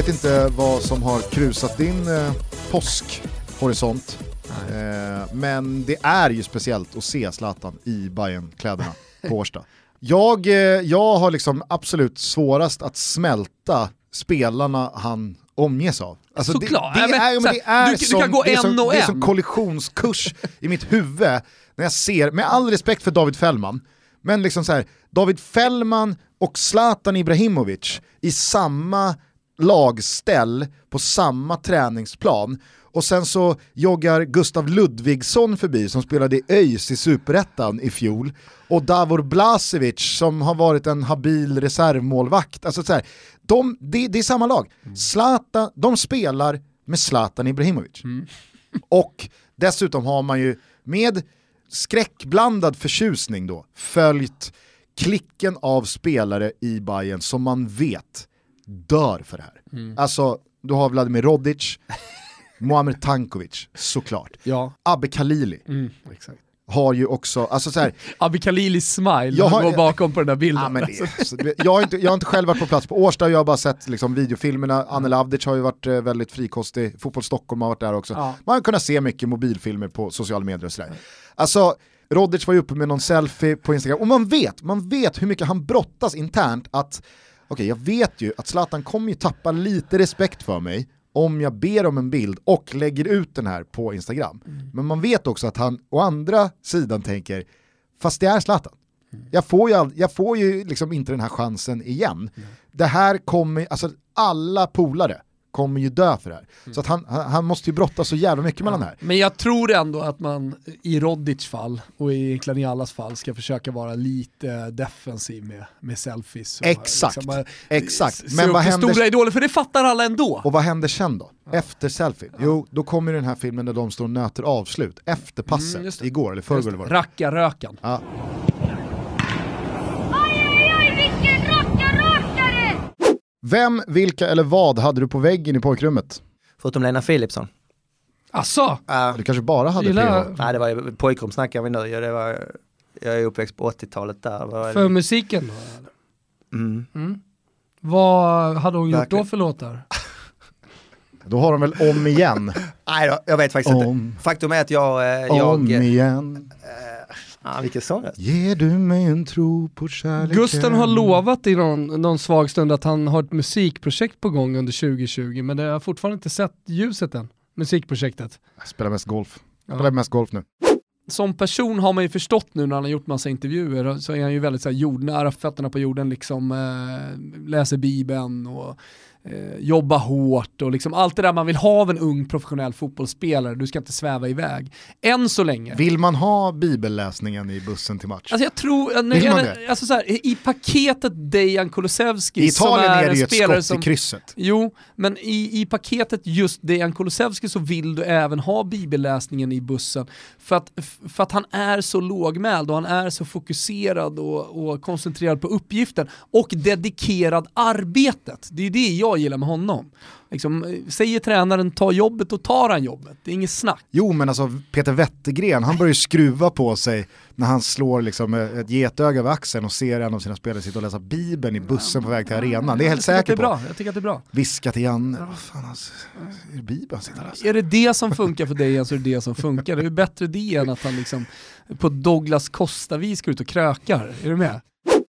Vet inte vad som har krusat din eh, påskhorisont. Eh, men det är ju speciellt att se Zlatan i bayern kläderna på Årsta. Jag, eh, jag har liksom absolut svårast att smälta spelarna han omges av. Alltså Såklart. Det, det, Ja, men, är, men det du- kan gå det är en som, och det är en. som kollisionskurs i mitt huvud när jag ser, med all respekt för David Fällman, men liksom så här, David Fällman och Zlatan Ibrahimovic i samma lagställ på samma träningsplan och sen så joggar Gustav Ludvigsson förbi som spelade i ÖIS i Superettan i fjol och Davor Blasevic som har varit en habil reservmålvakt. Alltså så här, de, det, det är samma lag. Zlatan, de spelar med Zlatan Ibrahimovic. Och dessutom har man ju med skräckblandad förtjusning då följt klicken av spelare i Bayern som man vet dör för det här. Alltså, du har Vladimir Rodic, Muamer Tankovic, såklart. Ja, Abbe Khalili mm, har ju också, alltså så här, Abbe Khalilis smile Jag har- går bakom på den där bilden. Ja, men det, så det- jag, har inte, jag har inte själv varit på plats på Årsta, jag har bara sett liksom, videofilmerna. Anne Lavdic har ju varit eh, väldigt frikostig, Fotboll Stockholm har varit där också. Ja. Man har kunnat se mycket mobilfilmer på sociala medier och sådär. Alltså, Rodic var ju uppe med någon selfie på Instagram och man vet, man vet hur mycket han brottas internt att, okej jag vet ju att Zlatan kommer ju tappa lite respekt för mig om jag ber om en bild och lägger ut den här på Instagram. Men man vet också att han å andra sidan tänker, fast det är Zlatan. Jag får ju, all, jag får ju liksom inte den här chansen igen. Det här kommer, alltså alla polare kommer ju dö för det här. Så att han, han, måste ju brottas så jävla mycket mellan det här. Men jag tror ändå att man i Rodic fall och egentligen i allas fall ska försöka vara lite defensiv med, med selfies. Exakt, bara exakt. Men vad händer- Stora idoler, för det fattar alla ändå. Och vad händer sen då? Efter selfie? Jo, då kommer den här filmen där de står och nöter avslut, efter passet, Mm, just det. igår eller förrgår. Rackarrökan. Ja. Oj, oj, oj, vilken rockarakare! Vem, vilka eller vad hade du på väggen i pojkrummet? Förutom Lena Philipsson. Asså? Uh, Du kanske bara hade Gillar- PH? nej, det var pojkrum snackar vi nu. Det var, jag är uppväxt på 80-talet där. Var, För musiken då? eller? mm. Vad hade hon gjort då Verkligen. för låtar? Då har de väl om igen, Nej då, jag vet faktiskt Om. inte. Faktum är att jag, eh, jag om igen. Ah, vilken sångröst. Ger du mig en tro på kärleken? Gusten har lovat i någon, någon svag stund att han har ett musikprojekt på gång under 2020 men det har fortfarande inte sett ljuset än, musikprojektet. Jag spelar mest golf. Jag Ja. spelar mest golf nu. Som person har man ju förstått nu när han har gjort massa intervjuer så är han ju väldigt så här, jordnära, fötterna på jorden, liksom eh, läser bibeln och eh, jobbar hårt och liksom allt det där man vill ha av en ung professionell fotbollsspelare, du ska inte sväva iväg. Än så länge. Vill man ha bibelläsningen i bussen till match? Alltså jag tror, Vill man jag, alltså så här, i paketet Dejan Kulusevski I Italien som är, är det ju ett spelare skott som... i krysset. Jo, men i, i paketet just Dejan Kulusevski så vill du även ha bibelläsningen i bussen. För att, för att han är så lågmäld och han är så fokuserad och, och koncentrerad på uppgiften och dedikerad arbetet. Det är det jag gillar med honom. Liksom, eh, säger tränaren ta jobbet, och tar han jobbet. Det är inget snack. Jo men alltså Peter Wettergren, han börjar ju skruva på sig när han slår liksom ett getöga över axeln och ser en av sina spelare sitta och läsa bibeln i bussen på väg till arenan. Det är jag helt säker på. Jag tycker att det är bra. Viska till Janne, vad fan alltså, är det bibeln han sitter och läser? Är det det som funkar för dig så är det det som funkar. Det är bättre det än att han liksom på Douglas Costa-vis går ut och krökar. Är du med?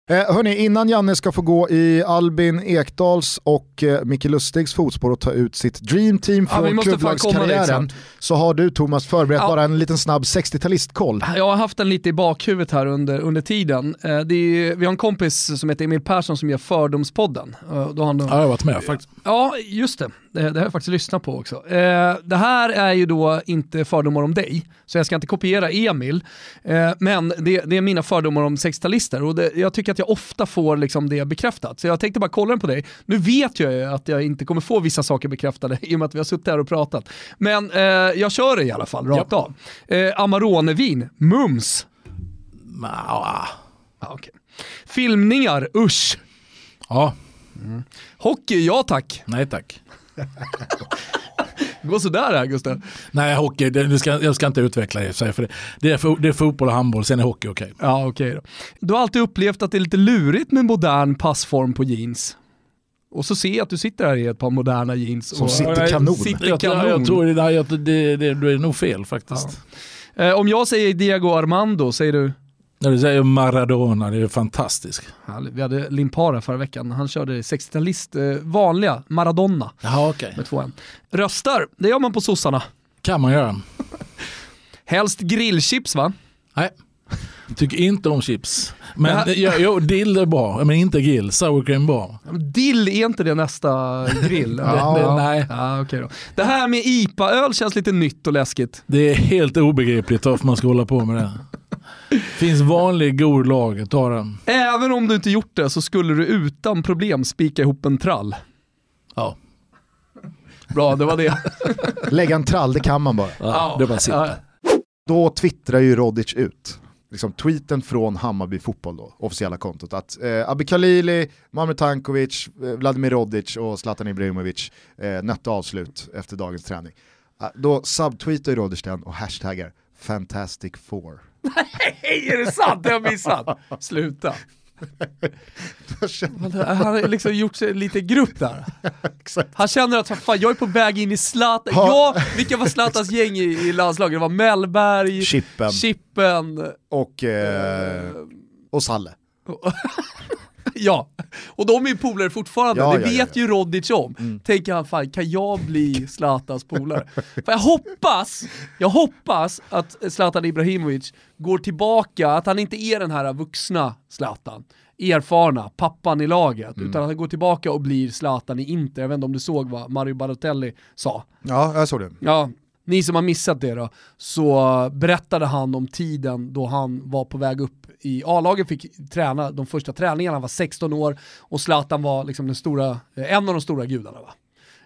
Eh, hörni, innan Janne ska få gå i Albin Ekdals och eh, Micke Lustigs fotspår och ta ut sitt dream team Ja, vi från dit klubblagskarriären så har du Thomas förberett Ja. bara en liten snabb 60-talistkoll. Jag har haft den lite i bakhuvudet här under, under tiden. Eh, Det är, vi har en kompis som heter Emil Persson som gör Fördomspodden. Eh, Då har han, Ja, jag har varit med faktiskt. Ja, just det. Det, har jag faktiskt lyssnat på också. Eh, det här är ju då inte fördomar om dig, så jag ska inte kopiera Emil. Eh, men det, det är mina fördomar om 60-talister och det, jag tycker att jag ofta får liksom det bekräftat. Så jag tänkte bara kolla den på dig. Nu vet jag ju att jag inte kommer få vissa saker bekräftade i och med att vi har suttit här och pratat. Men eh, jag kör det i alla fall, rakt av. Eh, Amaronevin, mums. Ja. Ja, okej. Filmningar, usch. ja, Hockey, ja tack. nej tack. Gå sådär här Gustav. Nej, hockey, det, det ska, jag ska inte utveckla det för för det, det, är, fo- det är fotboll och handboll, sen är hockey okej. Ja, okej då. Du har alltid upplevt att det är lite lurigt med modern passform på jeans. Och så ser jag att du sitter här i ett par moderna jeans. Som och sitter kanon. sitter Jag, kanon. jag tror det, det, det, det, är nog fel faktiskt. Eh, om jag säger Diego Armando, säger du? När du säger Maradona, det är fantastiskt. Vi hade Limpara förra veckan, han körde 60-talist, eh, vanliga Maradona Jaha okej. med två n. Röstar, det gör man på sossarna. Kan man göra. Helst grillchips va? Nej. Tycker inte om chips. Men Det här- jo, jo, dill är bra, men inte grill. Sour cream bra. Dill, är inte det nästa grill? Ja. Det, nej, Ja, okej då. Det här med IPA-öl känns lite nytt och läskigt. det är helt obegripligt varför man ska hålla på med det. Finns vanlig god lager, ta den. Även om du inte gjort det så skulle du utan problem spika ihop en trall. Ja, Bra, det var det. Lägga en trall, det kan man bara. ja det bara sitta. Då twittrar ju Rodic ut, liksom tweeten från Hammarby fotboll då, officiella kontot, att eh, Abi Khalili, Mamre Tankovic, eh, Vladimir Rodic och Zlatan Ibrahimovic eh, nötte avslut efter dagens träning. Ah, då subtweetar ju Rodic den och hashtaggar Fantastic Four. Hej, är det sant? Det har jag missat. Sluta. Han har liksom gjort sig lite grupp där. Han känner att fan, jag är på väg in i Zlatan. Ja, vilka var Zlatans gäng i, i landslaget? Det var Mellberg, Chippen Chippen, och, eh, och Salle. ja. Och de är ju polare fortfarande, Ja, det ja, vet ja. ju Rodic om. Tänker han, fan kan jag bli Zlatans polare? För jag hoppas, jag hoppas att Zlatan Ibrahimovic går tillbaka, att han inte är den här vuxna Zlatan, erfarna, pappan i laget, utan att han går tillbaka och blir Zlatan i Inter. Jag vet inte om du såg vad Mario Balotelli sa. Ja, jag såg det. Ja, ni som har missat det då, så berättade han om tiden då han var på väg upp i A-laget, fick träna de första träningarna, han var 16 år och Zlatan var liksom den stora, eh, en av de stora gudarna va?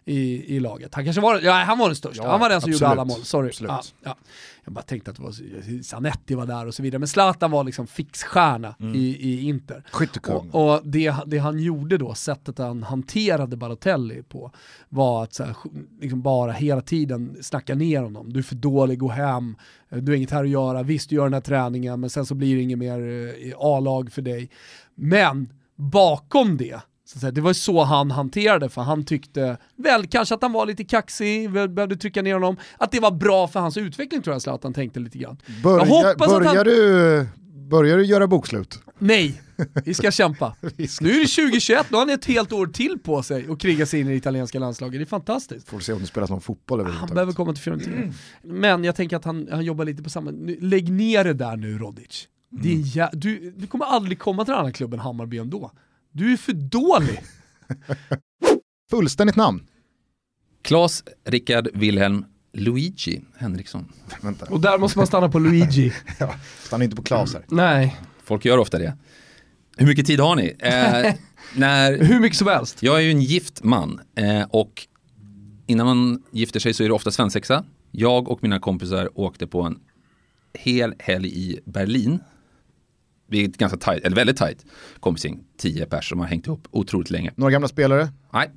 I, i laget. Han kanske var, ja han var den största, Ja, han var den som gjorde absolut. alla mål, sorry. Ja, ja. Jag bara tänkte att det var, Zanetti var där och så vidare, men Zlatan var liksom fixstjärna Mm. i, i Inter. Skyttekung. Och, och det, det han gjorde då, sättet han hanterade Balotelli på, var att så här, liksom bara hela tiden snacka ner honom. Du är för dålig, gå hem, du har inget här att göra, visst du gör den här träningen men sen så blir det inget mer eh, A-lag för dig. Men bakom det, så det var så han hanterade för han tyckte väl kanske att han var lite kaxig, behövde trycka ner honom, att det var bra för hans utveckling tror jag Zlatan tänkte lite grann. Att börjar, han- du, börjar du göra bokslut? Nej, vi ska kämpa. Vi ska- Nu är det 2021, nu har han ett helt år till på sig att kriga sig in i det italienska landslaget. Det är fantastiskt. Får se om det spelas någon fotboll Han överhuvudtaget. behöver komma till Fiorentina. Men jag tänker att han, han jobbar lite på samma... Lägg ner det där nu Rodic. En jä... du, du kommer aldrig komma till den andra klubben Hammarby ändå. Du är för dålig. Fullständigt namn. Klas Rickard Wilhelm Luigi Henriksson. Vänta, Och där måste man stanna på Luigi. stanna inte på Klas här. Nej, Folk gör ofta det. Hur mycket tid har ni? Eh, när, hur mycket som helst. jag är ju en gift man eh, och innan man gifter sig så är det ofta svensexa. Jag och mina kompisar åkte på en hel helg i Berlin. Vi är ganska tajt, eller väldigt tajt kompisgäng, tio pers som har hängt ihop otroligt länge. Några gamla spelare? Nej,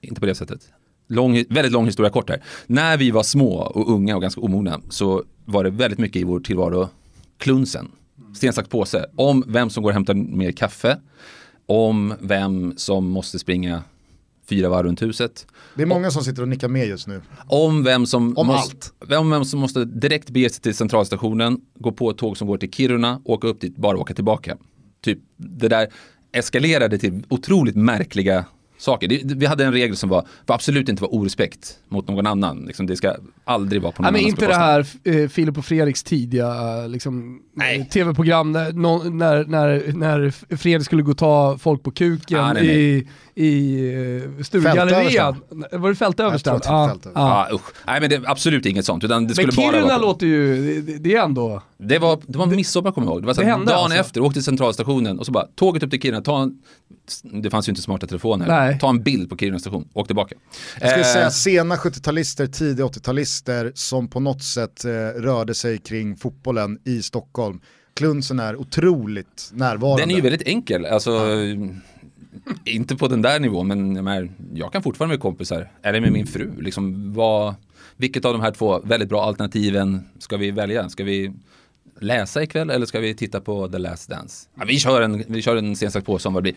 inte på det sättet. Lång, väldigt lång historia kort här. När vi var små och unga och ganska omogna så var det väldigt mycket i vår tillvaro klunsen. Sten, sax, påse. Om vem som går och hämtar mer kaffe. Om vem som måste springa fyra varv runt huset. Det är många som sitter och nickar med just nu. Om vem som, Om måste, om vem som måste direkt bege sig till centralstationen, gå på ett tåg som går till Kiruna, åka upp dit, bara åka tillbaka. Typ det där eskalerade till otroligt märkliga saker. Det, vi hade en regel som var, var absolut inte var orespekt mot någon annan. Liksom, det ska aldrig vara på någon Nej, men annans inte det bekostnad. här eh, Filip och Fredriks tidiga eh, liksom, eh, tv-program när, när, när, när Fredrik skulle gå och ta folk på kuken Ah, nej, nej. i, i uh, Sturegallerian. Var det Fältöversten? Det. Ja. Ja, usch. Nej men det, absolut inget sånt. Utan det Men skulle Kiruna vara, låter ju, det, det är ändå... det var, det var midsommar kommer jag ihåg. Det var så Det dagen alltså? efter, åkte till centralstationen och så bara tåget upp till Kiruna, ta en, det fanns ju inte smarta telefoner, Nej. ta en bild på Kiruna station, åk tillbaka. Jag skulle Eh, säga sena 70-talister, tidiga 80-talister som på något sätt eh, rörde sig kring fotbollen i Stockholm. Klunsen är otroligt närvarande. Den är ju väldigt enkel, alltså inte på den där nivån men jag, menar, jag kan fortfarande med kompisar, eller med min fru, liksom vad, vilket av de här två väldigt bra alternativen ska vi välja? Ska vi läsa ikväll eller ska vi titta på The Last Dance? Ja, vi kör en, vi kör en sen sagt på som vad det blir.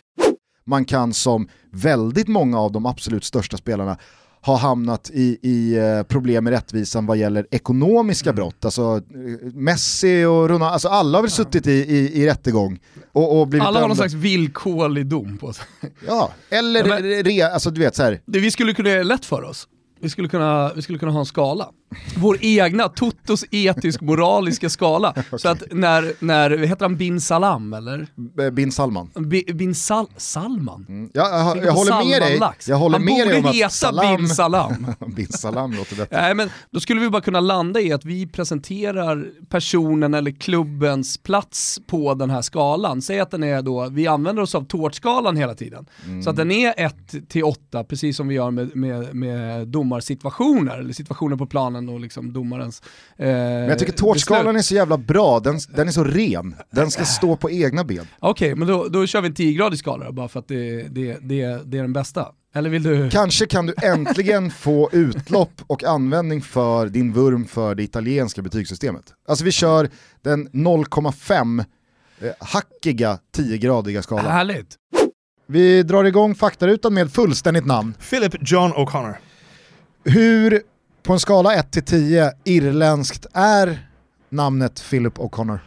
man kan som väldigt många av de absolut största spelarna ha hamnat i, i eh, problem med rättvisan vad gäller ekonomiska brott. Alltså eh, Messi och Ronaldo, alltså alla har väl suttit i, i, i rättegång och, och blivit Alla har någon slags villkorlig dom på sig. Ja, eller Ja, men- re, alltså du vet så här. Det vi skulle kunna göra lätt för oss. Vi skulle, kunna, vi skulle kunna ha en skala. Vår egna, Totos etisk-moraliska skala. Så att när, när, heter han bin Salam eller? eh, bin Salman. Bi- Bin Sal Salman? Jag, jag, jag på håller med dig, jag håller Han med dig om att heta Salam, bin Salam. bin Salam låter bättre. Nej men då skulle vi bara kunna landa i att vi presenterar personen eller klubbens plats på den här skalan. Säg att den är då, vi använder oss av tårtskalan hela tiden. Så att den är 1 till 8, precis som vi gör med, med, med domarsituationer, eller situationer på planen och liksom domarens eh, Men jag tycker tårtskalan är så jävla bra, den, den är så ren. Den ska stå på egna ben. Okej, men då, då kör vi en 10-gradig skala då, bara för att det, det, det, det är den bästa. Eller vill du? Kanske kan du äntligen få utlopp och användning för din vurm för det italienska betygssystemet. Alltså vi kör den 0,5 eh, hackiga 10-gradiga skalan. Härligt. Vi drar igång faktarutan med fullständigt namn. Philip John O'Connor. Hur, på en skala 1 till 10, irländskt är namnet Philip O'Connor?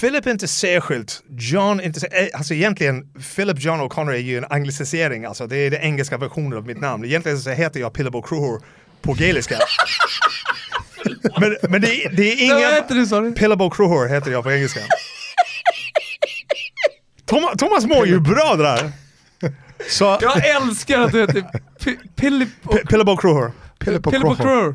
Philip är inte särskilt, John inte sär- eh, Alltså egentligen, Philip John O'Connor är ju en anglicisering, alltså det är den engelska versionen av mitt namn. Egentligen så heter jag Philip O'Crohor på gaeliska. men men det, är- det är Nej, vad ingen... heter du sa du? Philip O'Crohor heter jag på engelska. Thomas, Thomas mår ju bra det där. Så, Jag älskar att du heter Philip och P- Philip O'Crohor. Philip Philip O'Crohor. O'Crohor.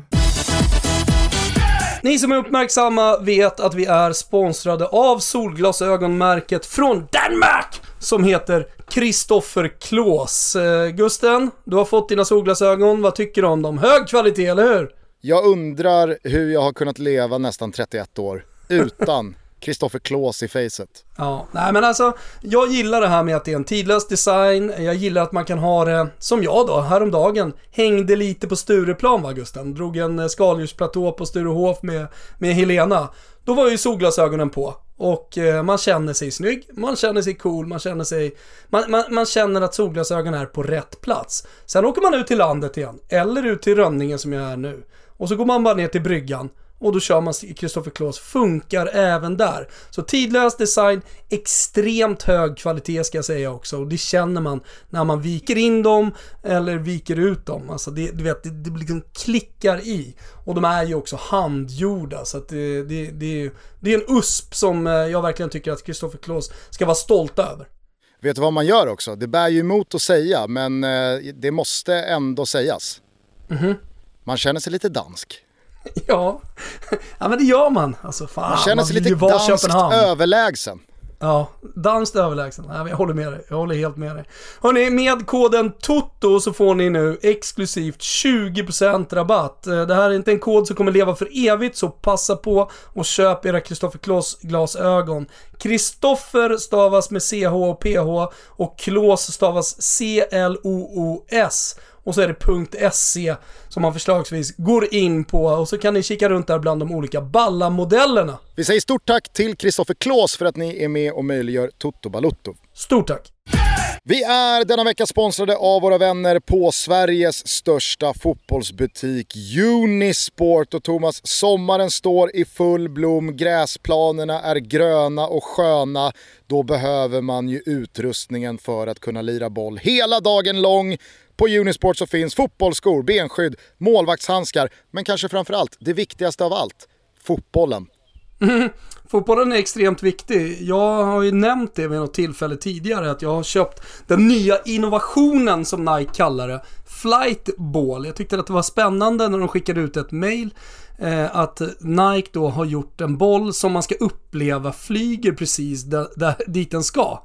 Ni som är uppmärksamma vet att vi är sponsrade av solglasögonmärket från Danmark som heter Kristoffer Klås. Eh, Gusten, du har fått dina solglasögon. Vad tycker du om dem? Hög kvalitet, eller hur? Jag undrar hur jag har kunnat leva nästan 31 år utan Kristoffer Klås i facet. Ja, nej men alltså, jag gillar det här med att det är en tidlös design, jag gillar att man kan ha det, som jag då, häromdagen, hängde lite på Stureplan va Gusten? Drog en eh, skaldjursplatå på Sturehof med, med Helena. Då var ju solglasögonen på och eh, man känner sig snygg, man känner sig cool, man känner sig, man, man, man känner att solglasögonen är på rätt plats. Sen åker man ut till landet igen, eller ut till Rönningen som jag är nu. Och så går man bara ner till bryggan och då kör man Kristoffer Klås, funkar även där. Så tidlös design, extremt hög kvalitet ska jag säga också. Och det känner man när man viker in dem eller viker ut dem. Alltså det, du vet, det, det liksom klickar i. Och de är ju också handgjorda så att det, det, det, är- det är en USP som eh, jag verkligen tycker att Kristoffer Klås ska vara stolt över. Vet du vad man gör också? Det bär ju emot att säga, men eh, det måste ändå sägas. Man känner sig lite dansk. Ja, ja men det gör man. Alltså fan, Man känner sig vill lite danskt Köpenhamn. överlägsen. Ja, danskt överlägsen. Nej, jag håller med dig. Jag håller helt med dig. Hörni, med koden TOTO så får ni nu exklusivt 20% rabatt. Eh, Det här är inte en kod som kommer leva för evigt, så passa på och köp era Kristoffer Kloss glasögon. Kristoffer stavas med CH och PH och Klås stavas C-L-O-O-S. Och så är det .se som man förslagsvis går in på och så kan ni kika runt där bland de olika balla modellerna. Vi säger stort tack till Kristoffer Klås för att ni är med och möjliggör Toto Balutto. Stort tack! Vi är denna vecka sponsrade av våra vänner på Sveriges största fotbollsbutik Unisport. Och Thomas, sommaren står i full blom, gräsplanerna är gröna och sköna. Då behöver man ju utrustningen för att kunna lira boll hela dagen lång. På Unisport så finns fotbollsskor, benskydd, målvaktshandskar, men kanske framförallt det viktigaste av allt, fotbollen. Fotbollen är extremt viktig. Jag har ju nämnt det vid något tillfälle tidigare att jag har köpt den nya innovationen som Nike kallar det. Flightball. Jag tyckte att det var spännande när de skickade ut ett mail eh, att Nike då har gjort en boll som man ska uppleva flyger precis där, där, dit den ska.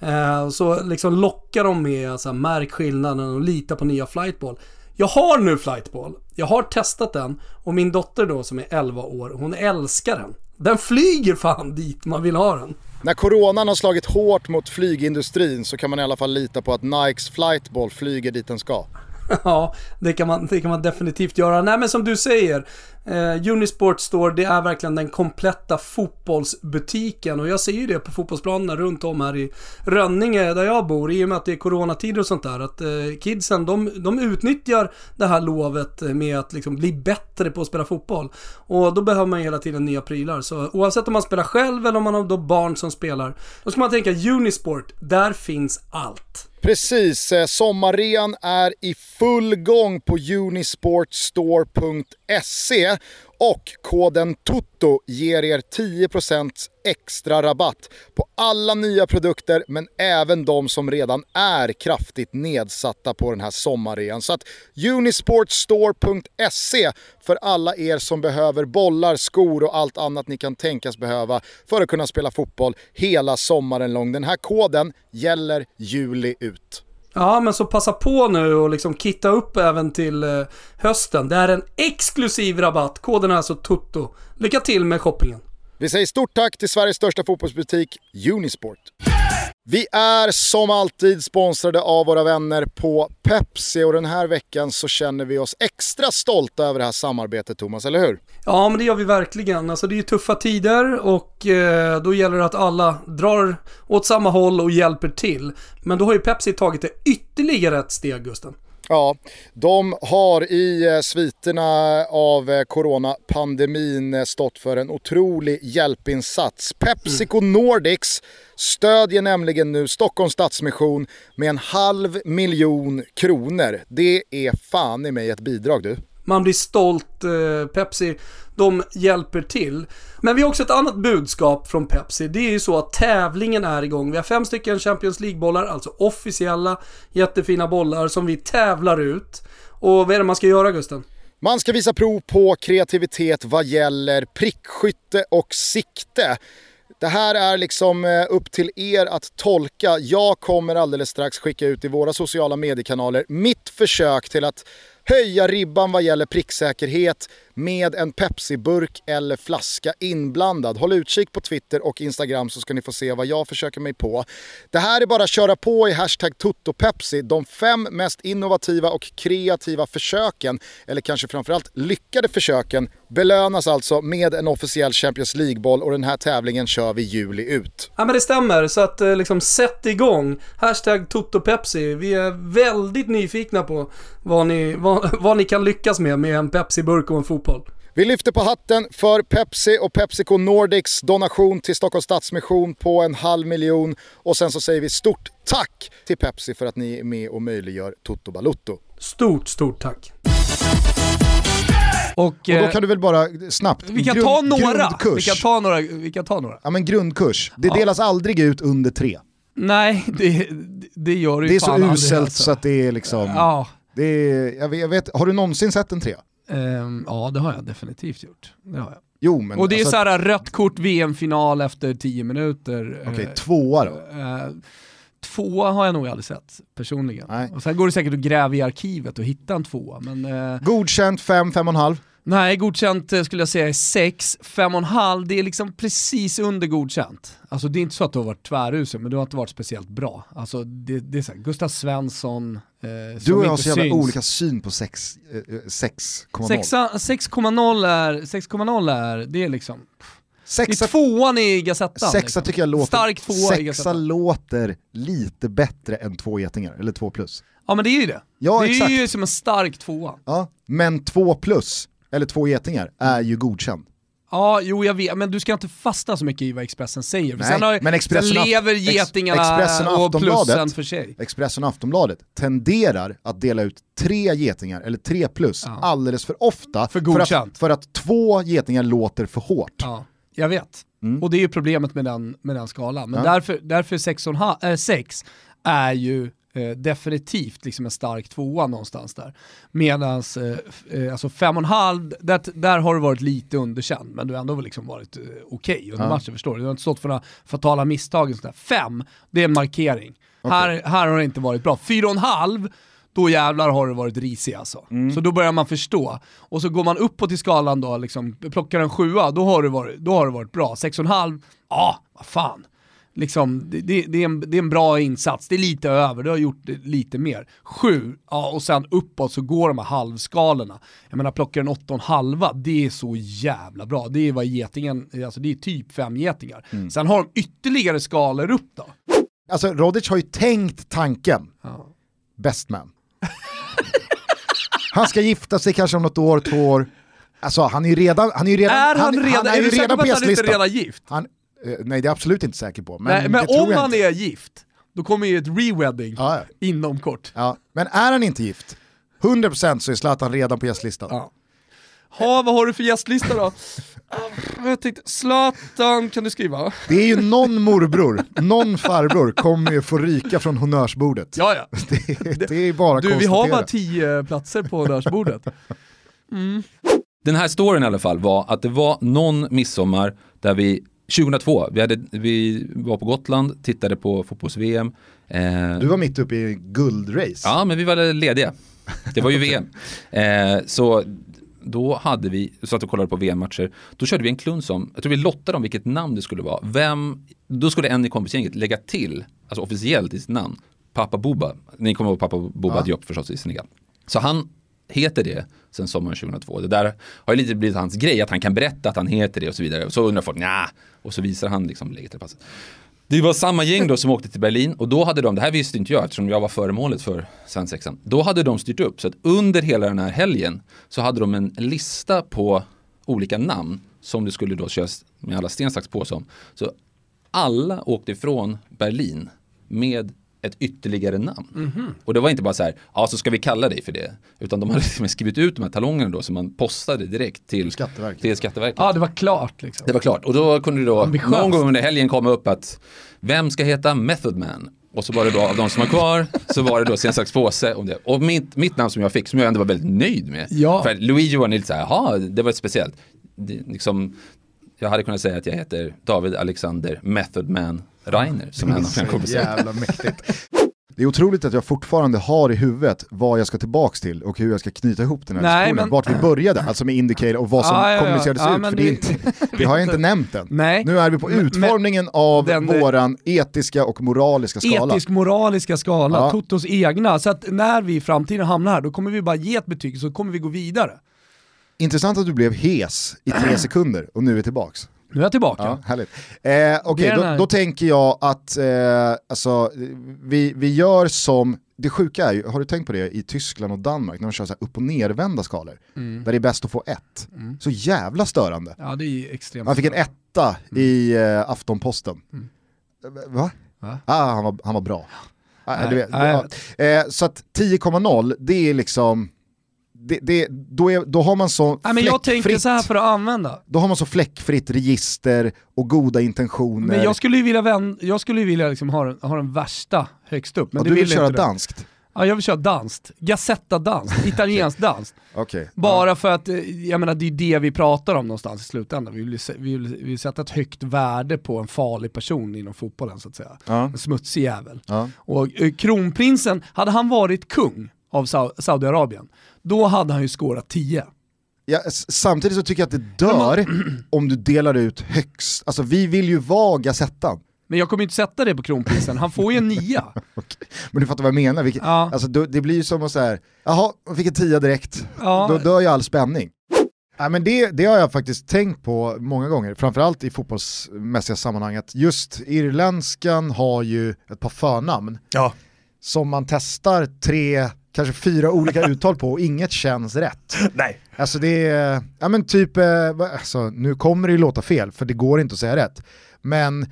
Eh, så liksom lockar de med alltså, märk skillnaden och lita på nya Flightball. Jag har nu Flightball. Jag har testat den och min dotter då som är 11 år, hon älskar den. Den flyger fan dit man vill ha den. När coronan har slagit hårt mot flygindustrin så kan man i alla fall lita på att Nikes flightball flyger dit den ska. Ja, det kan, man, det kan man definitivt göra. Nej men som du säger, Eh, Unisport Store, det är verkligen den kompletta fotbollsbutiken och jag ser ju det på fotbollsplanerna runt om här i Rönninge där jag bor i och med att det är coronatider och sånt där. Att eh, kidsen, de, de utnyttjar det här lovet med att liksom bli bättre på att spela fotboll. Och då behöver man hela tiden nya prylar. Så oavsett om man spelar själv eller om man har då barn som spelar, då ska man tänka Unisport, där finns allt. Precis, eh, sommarrean är i full gång på unisportstore.se och koden TOTO ger er 10% extra rabatt på alla nya produkter men även de som redan är kraftigt nedsatta på den här sommarrean. Så att unisportstore.se för alla er som behöver bollar, skor och allt annat ni kan tänkas behöva för att kunna spela fotboll hela sommaren lång. Den här koden gäller juli ut. Ja, men så passa på nu och liksom kitta upp även till eh, hösten. Det är en exklusiv rabatt. Koden är alltså TUTTO. Lycka till med shoppingen. Vi säger stort tack till Sveriges största fotbollsbutik Unisport. Vi är som alltid sponsrade av våra vänner på Pepsi och den här veckan så känner vi oss extra stolta över det här samarbetet Thomas, eller hur? Ja, men det gör vi verkligen. Alltså det är ju tuffa tider och eh, då gäller det att alla drar åt samma håll och hjälper till. Men då har ju Pepsi tagit det ytterligare ett steg, Gusten. Ja, de har i eh, sviterna av eh, coronapandemin eh, stått för en otrolig hjälpinsats. Pepsico Nordics stödjer nämligen nu Stockholms Stadsmission med en halv miljon kronor. Det är fan i mig ett bidrag du. Man blir stolt. Eh, Pepsi, de hjälper till. Men vi har också ett annat budskap från Pepsi. Det är ju så att tävlingen är igång. Vi har fem stycken Champions League-bollar, alltså officiella jättefina bollar som vi tävlar ut. Och vad är det man ska göra Gusten? Man ska visa prov på kreativitet vad gäller prickskytte och sikte. Det här är liksom eh, upp till er att tolka. Jag kommer alldeles strax skicka ut i våra sociala mediekanaler mitt försök till att höja ribban vad gäller pricksäkerhet med en Pepsi-burk eller flaska inblandad. Håll utkik på Twitter och Instagram så ska ni få se vad jag försöker mig på. Det här är bara att köra på i hashtag TuttoPepsi. De fem mest innovativa och kreativa försöken, eller kanske framförallt lyckade försöken, belönas alltså med en officiell Champions League-boll och den här tävlingen kör vi juli ut. Ja men det stämmer, så att eh, liksom sätt igång. Hashtag TotoPepsi. Vi är väldigt nyfikna på vad ni, vad, vad ni kan lyckas med med en Pepsi-burk och en fotboll. Vi lyfter på hatten för Pepsi och Pepsico Nordics donation till Stockholms Stadsmission på en halv miljon. Och sen så säger vi stort tack till Pepsi för att ni är med och möjliggör Toto Balutto. Stort, stort tack. Och, och då eh, kan du väl bara snabbt, vi kan grund- ta några. Vi grundkurs. kan ta några. Vi kan ta några. Ja men grundkurs, det delas aldrig ut under tre. Nej, det, det gör det ju Det är så uselt alltså. så att det är liksom... Ja. Det är, jag, vet, jag vet, har du någonsin sett en trea? Ehm, ja, det har jag definitivt gjort. Det har jag. Jo men... och det är alltså, så här rött kort VM-final efter 10 minuter. Okej, Eh, tvåa då? eh, tvåa har jag nog aldrig sett personligen. Nej. Och sen går det säkert att gräva i arkivet och hitta en tvåa. Men, eh, Godkänt 5, 5,5. Nej, godkänt eh, skulle jag säga är 6. 5,5 det är liksom precis under godkänt. Alltså det är inte så att du har varit tvärusel, men du har inte varit speciellt bra. Alltså det, det är så här, Gustav Svensson, eh, Du och jag har så jävla syns. olika syn på sex, eh, eh, 6,0. Sexa- 6,0 är, 6,0 är, det är liksom, det är Sexa, tvåan i Gazettan. sexa liksom. tycker jag låter, Stark tvåa i sexa Gazettan. låter lite bättre än två getingar, eller två plus. Ja men det är ju det. Ja, det är exakt. ju som en stark tvåa. Ja, men två plus, eller två getingar, är ju godkänd. Ja, jo jag vet, men du ska inte fastna så mycket i vad Expressen säger. Nej, har, men Expressen lever getingarna Expressen och plussen för sig. Expressen och Aftonbladet tenderar att dela ut tre getingar, eller tre plus, Ja. alldeles för ofta. För för, att, för att två getingar låter för hårt. Ja, jag vet. Mm. Och det är ju problemet med den, med den skalan. Men Ja. därför, därför 6,5 äh, 6 är ju eh, definitivt liksom en stark tvåa någonstans där. Medan eh, eh, alltså 5,5, där, där har du varit lite underkänd, men du har ändå liksom varit eh, okej under Ja. matchen, förstår du? Du har inte stått för några fatala misstag. och sånt där. 5, det är en markering. Här, här har det inte varit bra. 4,5, då jävlar har det varit risig alltså. Mm. Så då börjar man förstå. Och så går man uppåt i skalan då, liksom, plockar en sjua, då har det varit, då har det varit bra. 6,5, ja, vad fan. Liksom, det, det, det, är en, det är en bra insats, det är lite över, du har gjort lite mer. Sju, ja, och sen uppåt så går de här halvskalorna. Jag menar plockar en åtta och en halva, det är så jävla bra. Det är vad getingen, alltså det är typ fem getingar. Sen har de ytterligare skalor upp då. Alltså Rodic har ju tänkt tanken, Ja. best man. han ska gifta sig kanske om något år, två år. Alltså han är ju redan, han är ju redan, är han, redan, är är ju redan på han gästlistan. är redan gift? Han, nej det är jag absolut inte säker på. Men, Men, men om han inte. är gift, då kommer ju ett re-wedding Ja, ja. inom kort. Ja, men är han inte gift, 100% så är Zlatan redan på gästlistan. Ja. Ha, vad har du för gästlista då? Ah, Jag tänkte, Zlatan kan du skriva? Det är ju någon morbror, någon farbror kommer ju få ryka från honnörsbordet. Ja, ja. Det, det är bara Du, vi har bara tio platser på honnörsbordet. Den här storyn i alla fall var att det var någon midsommar där vi 2002, vi, hade, vi var på Gotland, tittade på fotbolls-VM. Eh, Du var mitt uppe i guldrace. Ja, men vi var lediga. Det var ju VM. Eh, så då hade vi, så att vi kollade på VM-matcher, då körde vi en kluns om, jag tror vi lottade om vilket namn det skulle vara. Vem, då skulle en i kompisgänget lägga till, alltså officiellt i sitt namn, Papa Boba. Ni kommer ihåg Papa Boba Ja. Diop förstås i Senegal. Så han heter det sen sommaren 2002. Det där har ju lite blivit hans grej, att han kan berätta att han heter det och så vidare. Och så undrar folk, nja, och så visar han liksom läget till passet. Det var samma gäng då som åkte till Berlin och då hade de, det här visste inte jag eftersom jag var föremålet för svensexan. Då hade de styrt upp så att under hela den här helgen så hade de en lista på olika namn som det skulle då köras med alla sten, sax, påse om. Så alla åkte ifrån Berlin med ett ytterligare namn. Och det var inte bara så här, ja så ska vi kalla dig för det. Utan de hade skrivit ut de här talongerna då som man postade direkt till Skatteverket. Till Skatteverket. Ja, det var klart liksom. Det var klart. Och då kunde det då Ambitiöst. någon gång under helgen komma upp att vem ska heta Method Man? Och så var det då av de som var kvar så var det då sen slags påse om det. Och mitt, mitt namn som jag fick som jag ändå var väldigt nöjd med. Ja. För Luigi var lite så här, jaha det var speciellt. Det, liksom, jag hade kunnat säga att jag heter David Alexander Method Man Reiner som en av mina kompisar. Jävla mäktigt. Det är otroligt att jag fortfarande har i huvudet vad jag ska tillbaks till och hur jag ska knyta ihop den här Nej, men- Vart vi började, alltså med Indicator och vad som Ja, ja, ja. kommunicerades Ja, ut. För det, det- inte, det har jag inte nämnt än. Nej. Nu är vi på men- utformningen av den- våran etiska och moraliska skala. Etisk-moraliska skala, Ja. Totos egna. Så att när vi i framtiden hamnar här, då kommer vi bara ge ett betyg så kommer vi gå vidare. Intressant att du blev hes i tre sekunder och nu är tillbaks. Nu är jag tillbaka. Ja, härligt. Eh, Okej, den då, då tänker jag att eh, alltså, vi, vi gör som, det sjuka är ju, har du tänkt på det i Tyskland och Danmark när de kör så upp och nervända skalor, Mm. där det är bäst att få ett. Så jävla störande. Ja, det är extremt. Han fick en etta i eh, Aftonposten. Eh, Va? Va? Ah, han, var, han var bra. Ah, vet, nej. ja. eh, så att 10,0 det är liksom, det, det, då, är, då har man så Nej, men jag tänker så här för att använda. då har man så fläckfritt register och goda intentioner. Men jag skulle ju vilja, vän, jag skulle vilja liksom ha, den, ha den värsta högst upp. Men det du vill vill köra danskt? Ja, jag vill köra danskt. Gazzetta danskt, italienskt danskt. Okej. Bara för att, eh, jag menar det är det vi pratar om någonstans i slutändan. Vi vill, vi vill, vi vill sätta ett högt värde på en farlig person inom fotbollen så att säga. Ja. En smutsig jävel. Ja. Och eh, kronprinsen, hade han varit kung av Sau- Saudiarabien, då hade han ju skårat 10. Ja, samtidigt så tycker jag att det dör om du delar ut högst, alltså vi vill ju vara Gazettan. Men jag kommer ju inte sätta det på kronprinsen, han får ju en nia. Men du fattar vad jag menar? Vilket, Ja. alltså, då, det blir ju som att säga, jaha, jag fick en tia direkt, Ja. då dör ju all spänning. Ja, men det, det har jag faktiskt tänkt på många gånger, framförallt i fotbollsmässiga sammanhang, att just irländskan har ju ett par förnamn Ja. som man testar tre, kanske fyra olika uttal på och inget känns rätt. Nej. Alltså det är, ja men typ, eh, alltså, nu kommer det ju låta fel för det går inte att säga rätt. Men